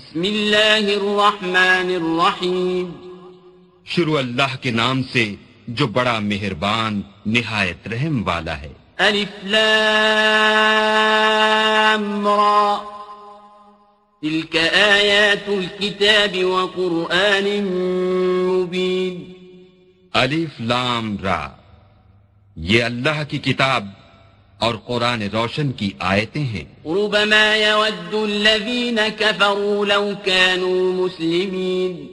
بسم اللہ الرحمن الرحیم۔ شروع اللہ کے نام سے جو بڑا مہربان نہایت رحم والا ہے۔ الف لام را۔ تلك آیات الكتاب وقرآن مبین۔ الف لام را۔ یہ اللہ کی کتاب اور قرآن روشن کی آیتیں ہیں۔ ربما يود الذين كفروا لو كانوا مسلمين۔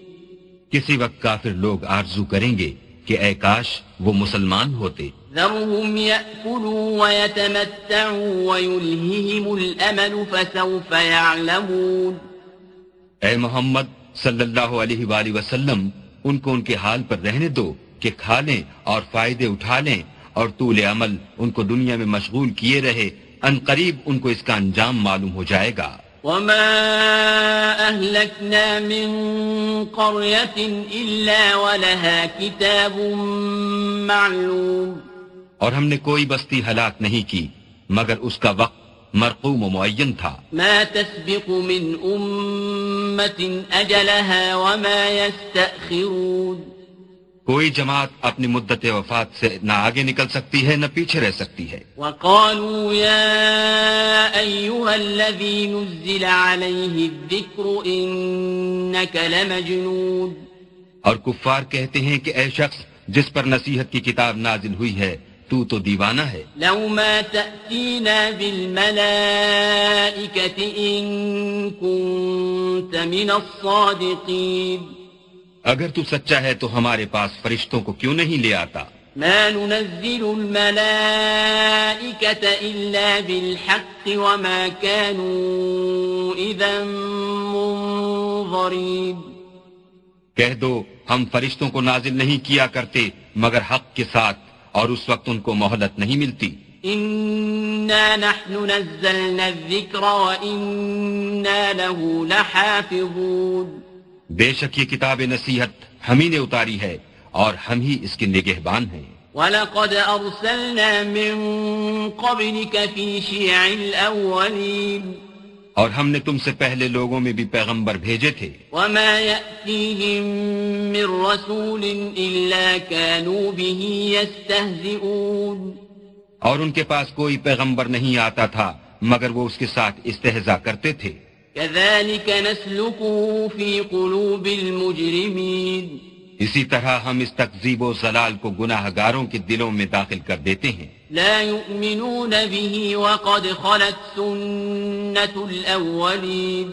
کسی وقت کافر لوگ آرزو کریں گے کہ اے کاش وہ مسلمان ہوتے۔ ذرهم يأكلوا ويتمتعوا ويلههم الأمل فسوف يعلمون۔ اے محمد صلی اللہ علیہ وآلہ وسلم ان کو ان کے حال پر رہنے دو کہ کھا لیں اور فائدے اٹھا لیں۔ اور طول عمل ان کو دنیا میں مشغول کیے رہے ان قریب ان کو اس کا انجام معلوم ہو جائے گا۔ وما أهلكنا من قرية إلا ولها كتاب معلوم۔ اور ہم نے کوئی بستی ہلاک نہیں کی مگر اس کا وقت مرقوم و معین تھا۔ ما تسبق من أمة أجلها وما يستأخرون۔ کوئی جماعت اپنی مدت وفات سے نہ آگے نکل سکتی ہے نہ پیچھے رہ سکتی ہے۔ وقالوا يا أيها الذي نزل عليه الذكر إنك لمجنون۔ اور کفار کہتے ہیں کہ اے شخص جس پر نصیحت کی کتاب نازل ہوئی ہے تو تو دیوانہ ہے۔ لو ما تأتينا بالملائكة إن كنت من الصادقين۔ اگر تو سچا ہے تو ہمارے پاس فرشتوں کو کیوں نہیں لے آتا؟ ما ننزل الملائكة إلا بالحق وما كانوا إذا منظرين کہہ دو ہم فرشتوں کو نازل نہیں کیا کرتے مگر حق کے ساتھ اور اس وقت ان کو مہلت نہیں ملتی۔ إنا نحن نزلنا الذكر وإنا له لحافظون۔ بے شک یہ کتاب نصیحت ہم ہی نے اتاری ہے اور ہم ہی اس کے نگہبان ہیں۔ ولقد أرسلنا من قبلك في شيع الأولين۔ اور ہم نے تم سے پہلے لوگوں میں بھی پیغمبر بھیجے تھے۔ وما يأتيهم من رسول إلا كانوا به يستهزئون۔ اور ان کے پاس کوئی پیغمبر نہیں آتا تھا مگر وہ اس کے ساتھ استہزا کرتے تھے۔ كذلك نسلكه في قلوب المجرمين. اسی طرح ہم اس تقزیب و زلال کو گناہ گاروں کے دلوں میں داخل کر دیتے ہیں۔ لا يؤمنون به وقد خلت سنة الأولين.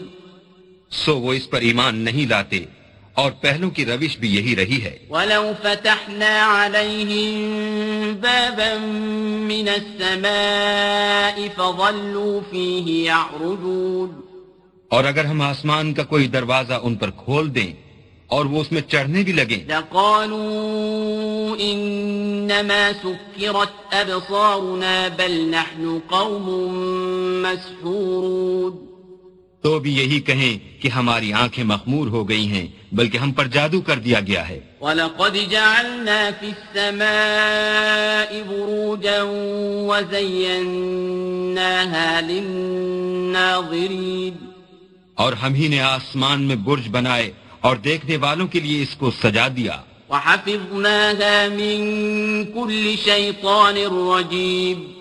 سو وہ اس پر ایمان نہیں لاتے اور پہلوں کی روش بھی یہی رہی ہے۔ ولو فتحنا عليهم بابا من السماء فظلوا فيه يعرجون. اور اگر ہم آسمان کا کوئی دروازہ ان پر کھول دیں اور وہ اس میں چڑھنے بھی لگیں۔ لقالوا إنما سكرت أبصارنا بل نحن قوم مسحورون۔ تو بھی یہی کہیں کہ ہماری آنکھیں مخمور ہو گئی ہیں بلکہ ہم پر جادو کر دیا گیا ہے۔ ولقد جعلنا في السماء بروجا وزيناها للناظرين۔ اور ہم ہی نے آسمان میں برج بنائے اور دیکھنے والوں کے لیے اس کو سجا دیا۔ وحفظناها من كل شيطان رجيم۔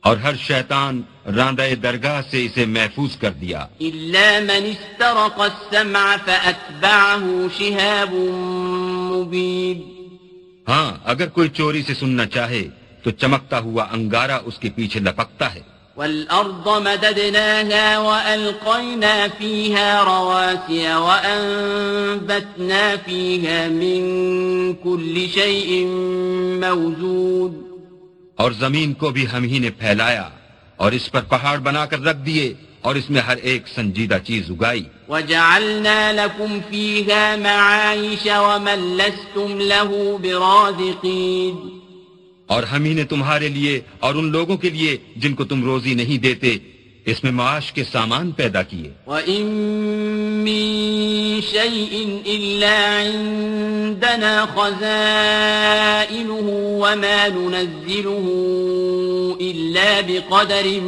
اور ہر شیطان راندہ درگاہ سے اسے محفوظ کر دیا۔ إلا من استرق السمع فأتبعه شهاب مبين۔ ہاں اگر کوئی چوری سے سننا چاہے تو چمکتا ہوا انگارہ اس کے پیچھے لپکتا ہے۔ والأرض مددناها وألقينا فيها رواسي وأنبتنا فيها من كل شيء موجود. اور زمین کو بھی ہم ہی نے پھیلایا اور اس پر پہاڑ بنا کر رکھ دیے اور اس میں ہر ایک سنجیدہ چیز اگائی۔ وجعلنا لكم فيها معايش ومن لستم له برازقين۔ اور ہم ہی نے تمہارے لیے اور ان لوگوں کے لیے جن کو تم روزی نہیں دیتے اس میں معاش کے سامان پیدا کیے۔ وإن من شيء إلا عندنا خزائنه وما ننزله إلا بقدر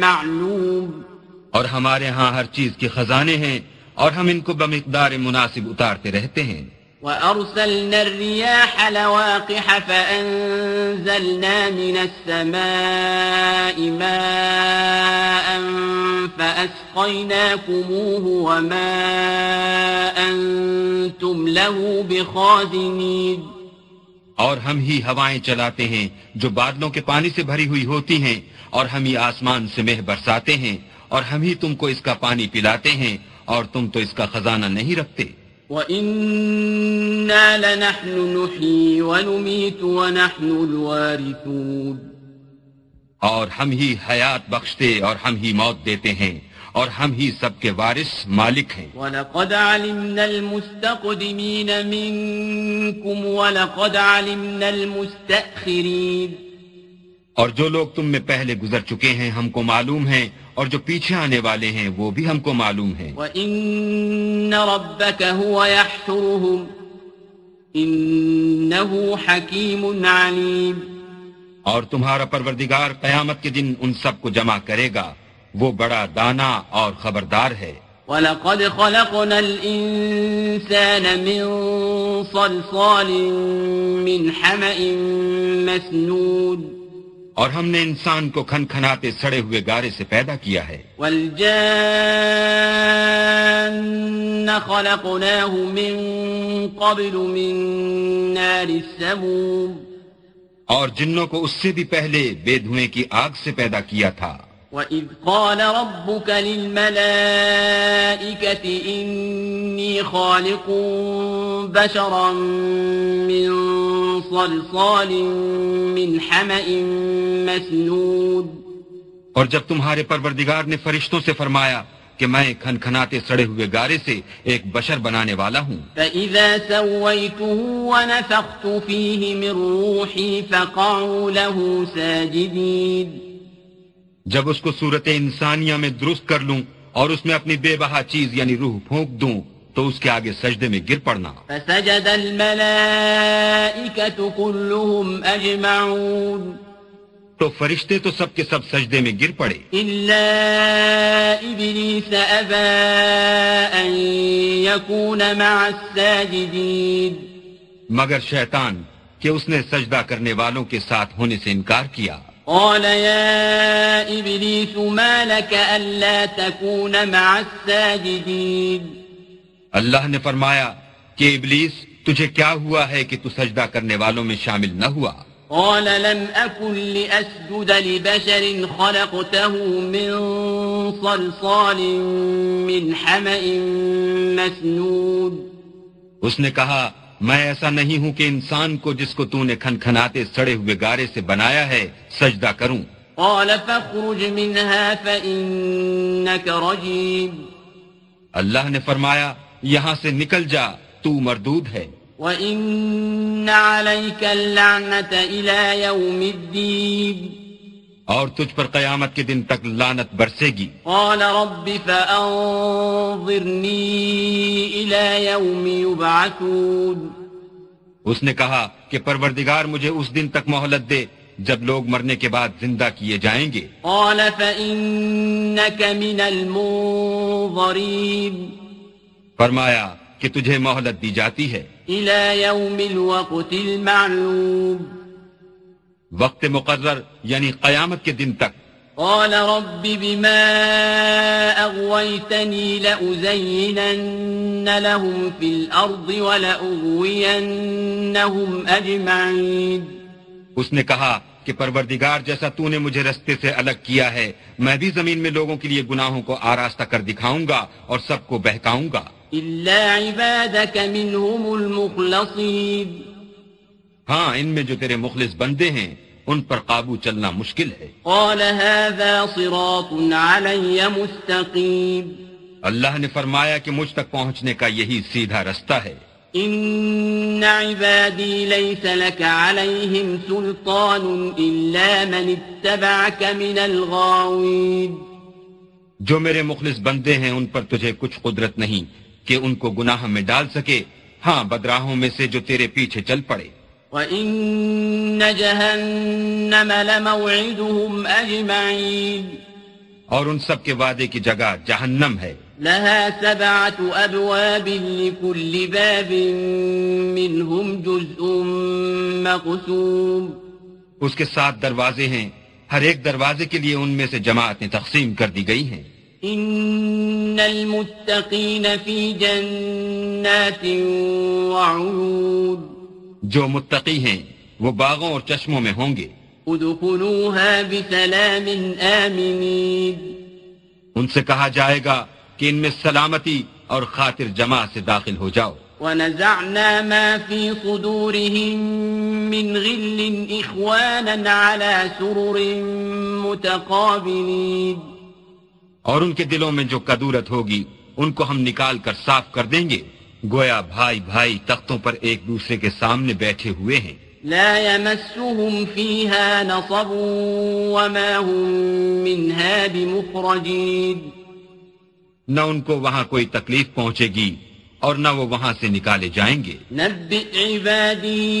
معلوم۔ اور ہمارے ہاں ہر چیز کے خزانے ہیں اور ہم ان کو بمقدار مناسب اتارتے رہتے ہیں۔ وأرسلنا الرياح لواقح فأنزلنا من السماء ماء فأسقيناكموه وما أنتم له بخازنين اور ہم ہی ہوائیں چلاتے ہیں جو بادلوں کے پانی سے بھری ہوئی ہوتی ہیں اور ہم ہی آسمان سے مہ برساتے ہیں اور ہم ہی تم کو اس کا پانی پلاتے ہیں اور تم تو اس کا خزانہ نہیں رکھتے وإنا لنحن نحيي ونميت ونحن الوارثون. اور ہم ہی حیات بخشتے اور ہم ہی موت دیتے ہیں اور ہم ہی سب کے وارث مالک ہیں۔ ولقد علمنا المستقدمين منكم ولقد علمنا المستأخرين. اور جو لوگ تم میں پہلے گزر چکے ہیں ہم کو معلوم ہیں اور جو پیچھے آنے والے ہیں وہ بھی ہم کو معلوم ہیں۔ وَإِنَّ رَبَّكَ هُوَ يَحْشُرُهُمْ إِنَّهُ حَكِيمٌ عَلِيمٌ۔ اور تمہارا پروردگار قیامت کے دن ان سب کو جمع کرے گا۔ وہ بڑا دانا اور خبردار ہے۔ وَلَقَدْ خَلَقْنَا الْإِنسَانَ مِنْ صَلْصَالٍ مِنْ حَمَئٍ مَسْنُودٍ اور ہم نے انسان کو کھن کھناتے سڑے ہوئے گارے سے پیدا کیا ہے۔ والجان خلقناه من قبل من نار السموم۔ اور جنوں کو اس سے بھی پہلے بے دھوئیں کی آگ سے پیدا کیا تھا۔ وَإِذْ قَالَ رَبُّكَ لِلْمَلَائِكَةِ إِنِّي خَالِقٌ بَشَرًا مِنْ صَلْصَالٍ مِنْ حمأ مَسْنُودٍ اور جب تمہارے پروردگار نے فرشتوں سے فرمایا کہ میں کھنکھناتے سڑے ہوئے گارے سے ایک بشر بنانے والا ہوں۔ فَإِذَا سَوَّيْتُهُ وَنَفَخْتُ فِيهِ مِنْ رُوحِي فَقَعُوا لَهُ سَاجِدِينَ جب اس کو صورت انسانیہ میں درست کر لوں اور اس میں اپنی بے بہا چیز یعنی روح پھونک دوں تو اس کے آگے سجدے میں گر پڑنا۔ فسجد كلهم تو فرشتے تو سب کے سب سجدے میں گر پڑے۔ مع الساجدين مگر شیطان کہ اس نے سجدہ کرنے والوں کے ساتھ ہونے سے انکار کیا۔ قال يا إبليس ما لك ألا تكون مع الساجدين؟ اللہ نے فرمایا کہ ابلیس تجھے کیا ہوا ہے کہ تو سجدہ کرنے والوں میں شامل نہ ہوا؟ قال لم أكن لأسجد لبشر خلقته من صلصال من حمأ مسنود اس نے کہا میں ایسا نہیں ہوں کہ انسان کو جس کو تو نے کھن کھناتے سڑے ہوئے گارے سے بنایا ہے سجدہ کروں۔ قال فاخرج منها فإنك رجيم اللہ نے فرمایا یہاں سے نکل جا تو مردود ہے۔ وَإِنَّ عَلَيْكَ اللَّعْنَةَ إِلَى يَوْمِ الدِّينِ۔ اور تجھ پر قیامت کے دن تک لانت برسے گی۔ قال رب الى يوم يبعثون اس نے کہا کہ پروردگار مجھے اس دن تک مہلت دے جب لوگ مرنے کے بعد زندہ کیے جائیں گے۔ قال فإنك من المنظرين فرمایا کہ تجھے مہلت دی جاتی ہے۔ الى يوم الوقت المعلوم۔ وقت مقرر یعنی قیامت کے دن تک۔ قال رب بما أغويتني لأزينن لهم في الأرض ولأغوينهم أجمعين۔ اس نے کہا کہ پروردگار جیسا تو نے مجھے رستے سے الگ کیا ہے میں بھی زمین میں لوگوں کے لیے گناہوں کو آراستہ کر دکھاؤں گا اور سب کو بہکاؤں گا۔ إلا عبادك منهم المخلصين۔ ہاں ان میں جو تیرے مخلص بندے ہیں ان پر قابو چلنا مشکل ہے۔ قال هذا صراط علي مستقيم۔ اللہ نے فرمایا کہ مجھ تک پہنچنے کا یہی سیدھا رستہ ہے۔ ان عبادي ليس لك عليهم سلطان الا من اتبعك من الغاوين جو میرے مخلص بندے ہیں ان پر تجھے کچھ قدرت نہیں کہ ان کو گناہ میں ڈال سکے۔ ہاں بدراہوں میں سے جو تیرے پیچھے چل پڑے۔ وَإِنَّ جَهَنَّمَ لَمَوْعِدُهُمْ أَجْمَعِينَ اور ان سب کے وعدے کی جگہ جہنم ہے۔ لها سبعة أبواب لكل باب منهم جزء مقسوم اس کے سات دروازے ہیں۔ ہر ایک دروازے کے لیے ان میں سے جماعتیں تقسیم کر دی گئی ہیں۔ إن المتقين في جنات وعيون جو متقی ہیں وہ باغوں اور چشموں میں ہوں گے۔ ادخلوها بسلام ان سے کہا جائے گا کہ ان میں سلامتی اور خاطر جمع سے داخل ہو جاؤ۔ ونزعنا ما في صدورهم من غل إخوانا على سرر متقابلين۔ اور ان کے دلوں میں جو کدورت ہوگی ان کو ہم نکال کر صاف کر دیں گے۔ گویا بھائی بھائی تختوں پر ایک دوسرے کے سامنے بیٹھے ہوئے ہیں۔ لا يمسهم فيها نصب وما هم منها بمخرجين۔ نہ ان کو وہاں کوئی تکلیف پہنچے گی اور نہ وہ وہاں سے نکالے جائیں گے۔ نبئ عبادي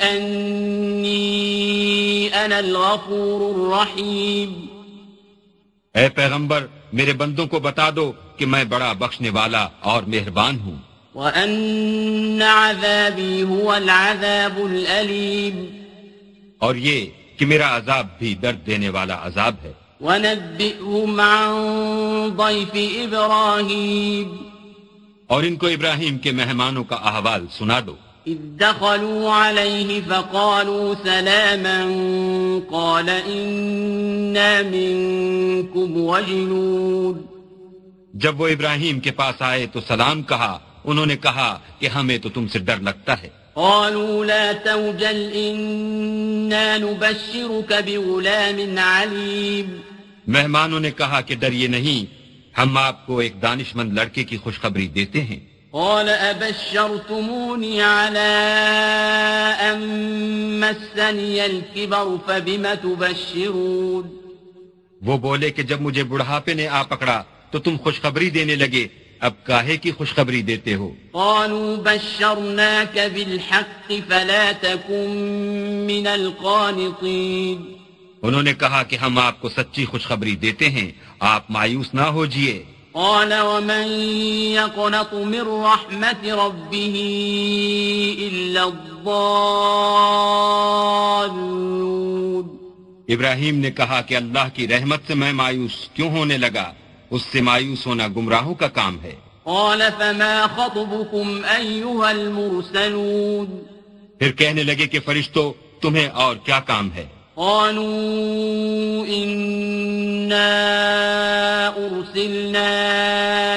أني أنا الغفور الرحيم اے پیغمبر میرے بندوں کو بتا دو کہ میں بڑا بخشنے والا اور مہربان ہوں۔ وأن عذابي هو العذاب الأليم۔ اور یہ کہ میرا عذاب بھی درد دینے والا عذاب ہے۔ ونبئهم عن ضيف إبراهيم۔ اور ان کو ابراہیم کے مہمانوں کا احوال سنا دو۔ إذ دخلوا عليه فقالوا سلاما قال إنا منكم وجنون جب وہ ابراہیم کے پاس آئے تو سلام کہا انہوں نے کہا کہ ہمیں تو تم سے ڈر لگتا ہے۔ قالوا لا توجل إنا نبشرك بغلام عليم مہمانوں نے کہا کہ ڈریے نہیں ہم آپ کو ایک دانش مند لڑکے کی خوشخبری دیتے ہیں۔ قال أبشرتموني على أن مسني الكبر فبم تبشرون؟ وہ بولے کہ جب مجھے بڑھاپے نے آ پکڑا تو تم خوشخبری دینے لگے اب کاہے کی خوشخبری دیتے ہو؟ قالوا بشرناك بالحق فلا تكن من القانطين. انہوں نے کہا کہ ہم آپ کو سچی خوشخبری دیتے ہیں آپ مایوس نہ ہو جیے قال ومن يقنط من رحمة ربه إلا الضالون ابراہیم نے کہا کہ اللہ کی رحمت سے میں مایوس کیوں ہونے لگا؟ اس سے مایوس ہونا گمراہوں کا کام ہے۔ قال فما خطبكم أيها المرسلون؟ پھر کہنے لگے کہ فرشتو تمہیں اور کیا کام ہے؟ قالوا إنا أرسلنا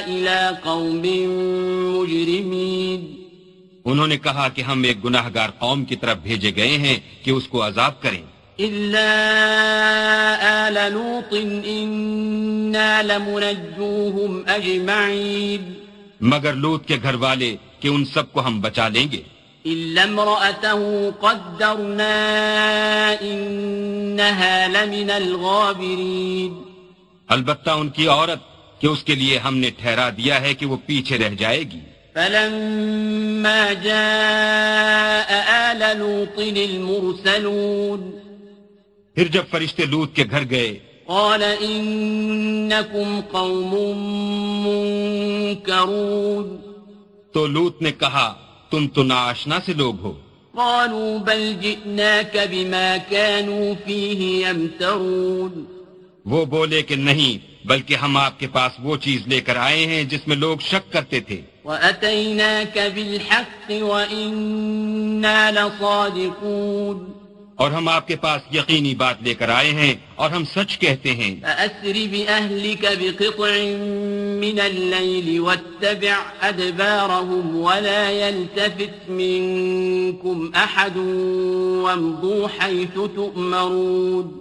إلى قوم مجرمين. انہوں نے کہا کہ ہم ایک گناہ گار قوم کی طرف بھیجے گئے ہیں کہ اس کو عذاب کریں۔ إلا آل لوط إنا لمنجوهم أجمعين. مگر لوت کے گھر والے کہ ان سب کو ہم بچا لیں گے۔ إلا امرأته قدرنا إنها لمن الغابرين۔ البتہ ان کی عورت کہ اس کے لیے ہم نے ٹھہرا دیا ہے کہ وہ پیچھے رہ جائے گی۔ فلما جاء آل لوط المرسلون۔ پھر جب فرشتے لوت کے گھر گئے قال إنكم قوم منكرون۔ تو لوت نے کہا تم تو ناشنا سے لوگ ہو۔ قالوا بل جئناك بما كانوا فيه يمترون۔ وہ بولے کہ نہیں بلکہ ہم آپ کے پاس وہ چیز لے کر آئے ہیں جس میں لوگ شک کرتے تھے۔ وأتيناك بالحق وإنا لصادقون۔ اور ہم آپ کے پاس یقینی بات لے کر آئے ہیں اور ہم سچ کہتے ہیں۔ فأسر بأهلك بقطع من الليل واتبع أدبارهم ولا يلتفت منكم أحد وامضوا حيث تؤمرون۔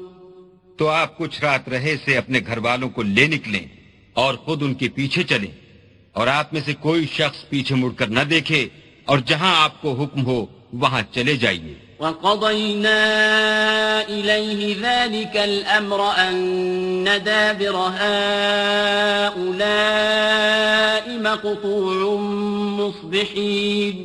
تو آپ کچھ رات رہے سے اپنے گھر والوں کو لے نکلیں اور خود ان کے پیچھے چلیں اور آپ میں سے کوئی شخص پیچھے مڑ کر نہ دیکھے اور جہاں آپ کو حکم ہو وہاں چلے جائیے۔ وقضينا إليه ذلك الأمر أن دابر هؤلاء مقطوع مصبحين.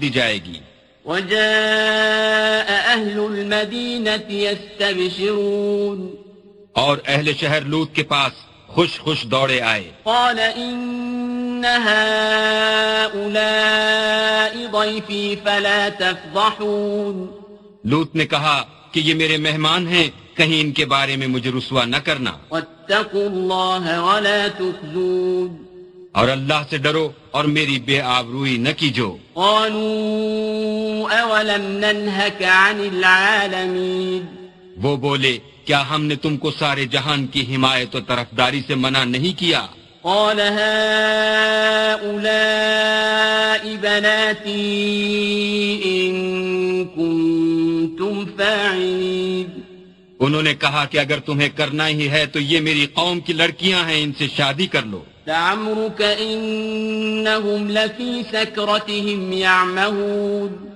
دی جائے گی۔ وجاء أهل المدينة يستبشرون. اور اہل شہر لوت کے پاس خوش خوش دوڑے آئے۔ قال إن هؤلاء ضيفي فلا تفضحون لوت نے کہا کہ یہ میرے مہمان ہیں کہیں ان کے بارے میں مجھے رسوا نہ کرنا۔ واتقوا الله ولا تخزون اور اللہ سے ڈرو اور میری بے آبروئی نہ کیجو۔ قالوا أولم ننهك عن العالمين وہ بولے کیا ہم نے تم کو سارے جہان کی حمایت و طرفداری سے منع نہیں کیا؟ قال هؤلاء بناتي إن كنتم فاعلين۔ انہوں نے کہا کہ اگر تمہیں کرنا ہی ہے تو یہ میری قوم کی لڑکیاں ہیں ان سے شادی کر لو۔ لعمرك إنهم لفي سكرتهم يعمهون۔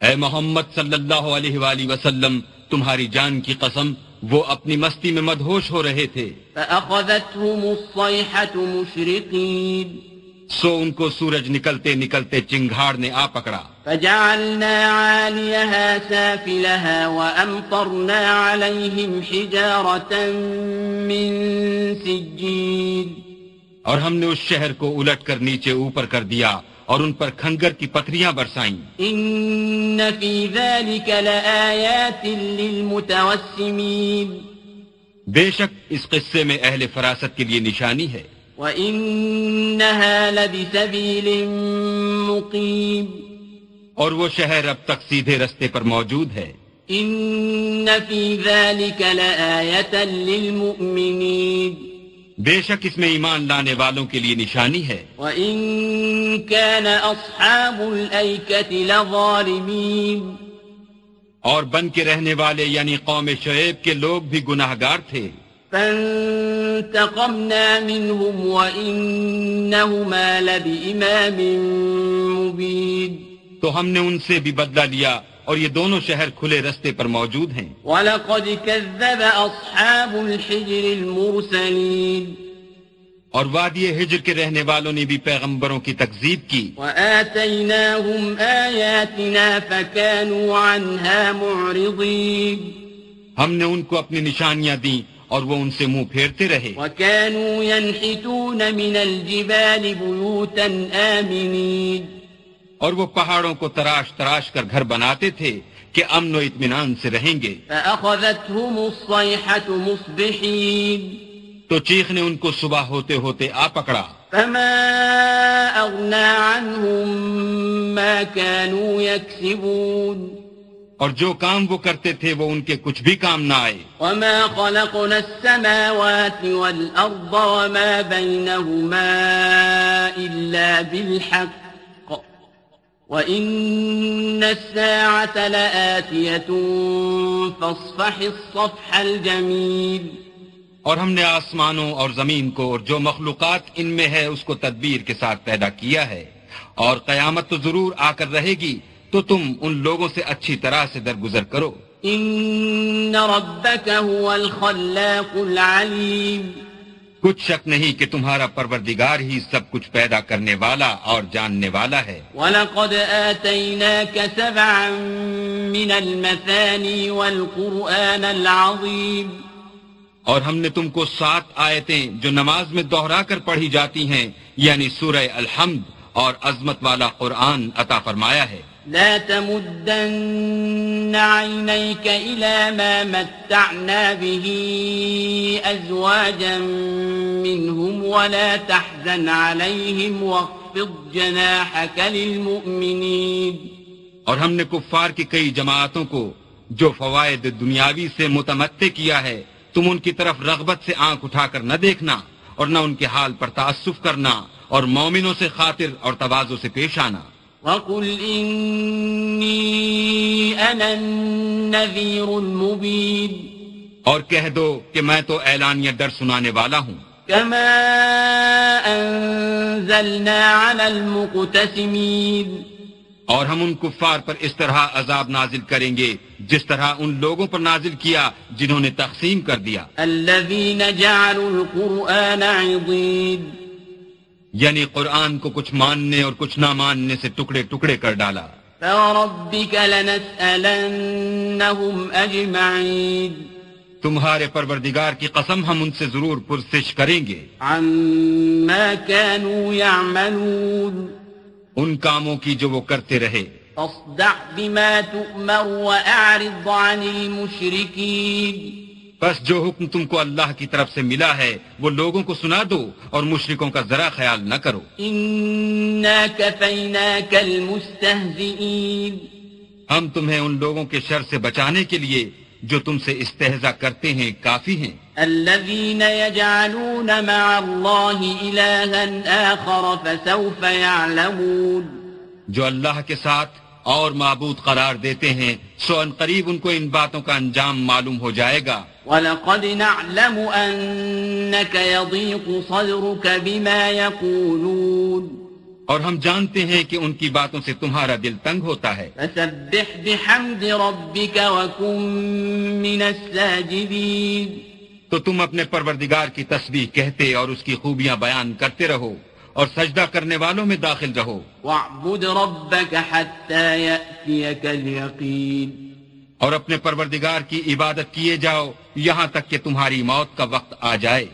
اے محمد صلی اللہ علیہ وآلہ وسلم تمہاری جان کی قسم وہ اپنی مستی میں مدہوش ہو رہے تھے۔ فأخذتهم الصيحة مشرقين۔ سو ان کو سورج نکلتے نکلتے چنگھاڑ نے آ پکڑا۔ فجعلنا عاليها سافلها وأمطرنا عليهم حجارة من سجيل۔ اور ہم نے اس شہر کو الٹ کر نیچے اوپر کر دیا۔ اور ان پر کھنگر کی پتھریاں برسائیں۔ إن في ذلك لآيات للمتوسمين۔ بے شک اس قصے میں اہل فراست کے لیے نشانی ہے۔ وإنها لبسبيل مقيم۔ اور وہ شہر اب تک سیدھے رستے پر موجود ہے۔ إن في ذلك لآية للمؤمنين۔ بے شک اس میں ایمان لانے والوں کے لیے نشانی ہے۔ وإن كان أصحاب الأيكة لظالمين۔ اور بن کے رہنے والے یعنی قوم شعیب کے لوگ بھی گناہ گار تھے۔ فانتقمنا منهم وإنهما لبإمام مبين۔ تو ہم نے ان سے بھی بدلہ لیا۔ اور یہ دونوں شہر کھلے رستے پر موجود ہیں۔ ولقد كذب أصحاب الحجر المرسلين۔ اور وادی ہجر کے رہنے والوں نے بھی پیغمبروں کی تکذیب کی۔ وآتيناهم آياتنا فكانوا عنها معرضين۔ ہم نے ان کو اپنی نشانیاں دیں اور وہ ان سے منہ پھیرتے رہے۔ وكانوا ينحتون من الجبال بيوتا آمنين۔ اور وہ پہاڑوں کو تراش تراش کر گھر بناتے تھے کہ امن و اطمینان سے رہیں گے۔ تو چیخ نے ان کو صبح ہوتے ہوتے آ پکڑا۔ فما أغنى عنهم ما كانوا يكسبون۔ اور جو کام وہ کرتے تھے وہ ان کے کچھ بھی کام نہ آئے۔ وما خلقنا السماوات والأرض وما بينهما إلا بالحق۔ وإن الساعة لآتية فاصفح الصفح الجميل۔ اور ہم نے آسمانوں اور زمین کو اور جو مخلوقات ان میں ہے اس کو تدبیر کے ساتھ پیدا کیا ہے۔ اور قیامت تو ضرور آ کر رہے گی تو تم ان لوگوں سے اچھی طرح سے درگزر کرو۔ إن ربك هو الخلاق العليم۔ کچھ شک نہیں کہ تمہارا پروردگار ہی سب کچھ پیدا کرنے والا اور جاننے والا ہے۔ ولقد آتيناك سبعا من المثاني والقرآن العظيم۔ اور ہم نے تم کو سات آیتیں جو نماز میں دوہرا کر پڑھی جاتی ہیں یعنی سورہ الحمد اور عظمت والا قرآن عطا فرمایا ہے۔ لا تمدن عينيك إلى ما متعنا به أزواجا منهم ولا تحزن عليهم واخفض جناحك للمؤمنين. اور ہم نے کفار کی کئی جماعتوں کو جو فوائد دنیاوی سے متمتع کیا ہے، تم ان کی طرف رغبت سے آنکھ اٹھا کر نہ دیکھنا اور نہ ان کے حال پر تعصف کرنا اور مومنوں سے خاطر اور توازو سے پیش آنا۔ وقل إني أنا النذير المبين اور کہہ دو کہ میں تو اعلانیہ ڈر سنانے والا ہوں۔ كما أنزلنا على المقتسمين اور ہم ان کفار پر اس طرح عذاب نازل کریں گے جس طرح ان لوگوں پر نازل کیا جنہوں نے تقسیم کر دیا۔ الذين جعلوا القرآن عضين یعنی قرآن کو کچھ ماننے اور کچھ نہ ماننے سے ٹکڑے ٹکڑے کر ڈالا۔ فوربك لنسألنهم أجمعين۔ تمہارے پروردگار کی قسم ہم ان سے ضرور پرسش کریں گے۔ عما كانوا يعملون۔ ان کاموں کی جو وہ کرتے رہے۔ فاصدع بما تؤمر وأعرض عن المشركين۔ بس جو حکم تم کو اللہ کی طرف سے ملا ہے وہ لوگوں کو سنا دو اور مشرکوں کا ذرا خیال نہ کرو۔ ہم تمہیں ان لوگوں کے شر سے بچانے کے لیے جو تم سے استحضا کرتے ہیں کافی ہیں۔ الذين يجعلون مع الله إلها آخر فسوف يعلمون۔ جو اللہ کے ساتھ اور معبود قرار دیتے ہیں سو ان قریب ان کو ان باتوں کا انجام معلوم ہو جائے گا۔ وَلَقَدْ نَعْلَمُ أَنَّكَ يَضِيقُ صَدْرُكَ بِمَا يَقُولُونَ۔ اور ہم جانتے ہیں کہ ان کی باتوں سے تمہارا دل تنگ ہوتا ہے۔ فَسَبِّحْ بِحَمْدِ رَبِّكَ وَكُن مِّنَ السَّاجِدِينَ۔ تو تم اپنے پروردگار کی تسبیح کہتے اور اس کی خوبیاں بیان کرتے رہو۔ اور سجدہ کرنے والوں میں داخل رہو۔ وَاعْبُدْ رَبَّكَ حَتَّى يَأْتِيَكَ الْيَقِينَ اور اپنے پروردگار کی عبادت کیے جاؤ یہاں تک کہ تمہاری موت کا وقت آ جائے۔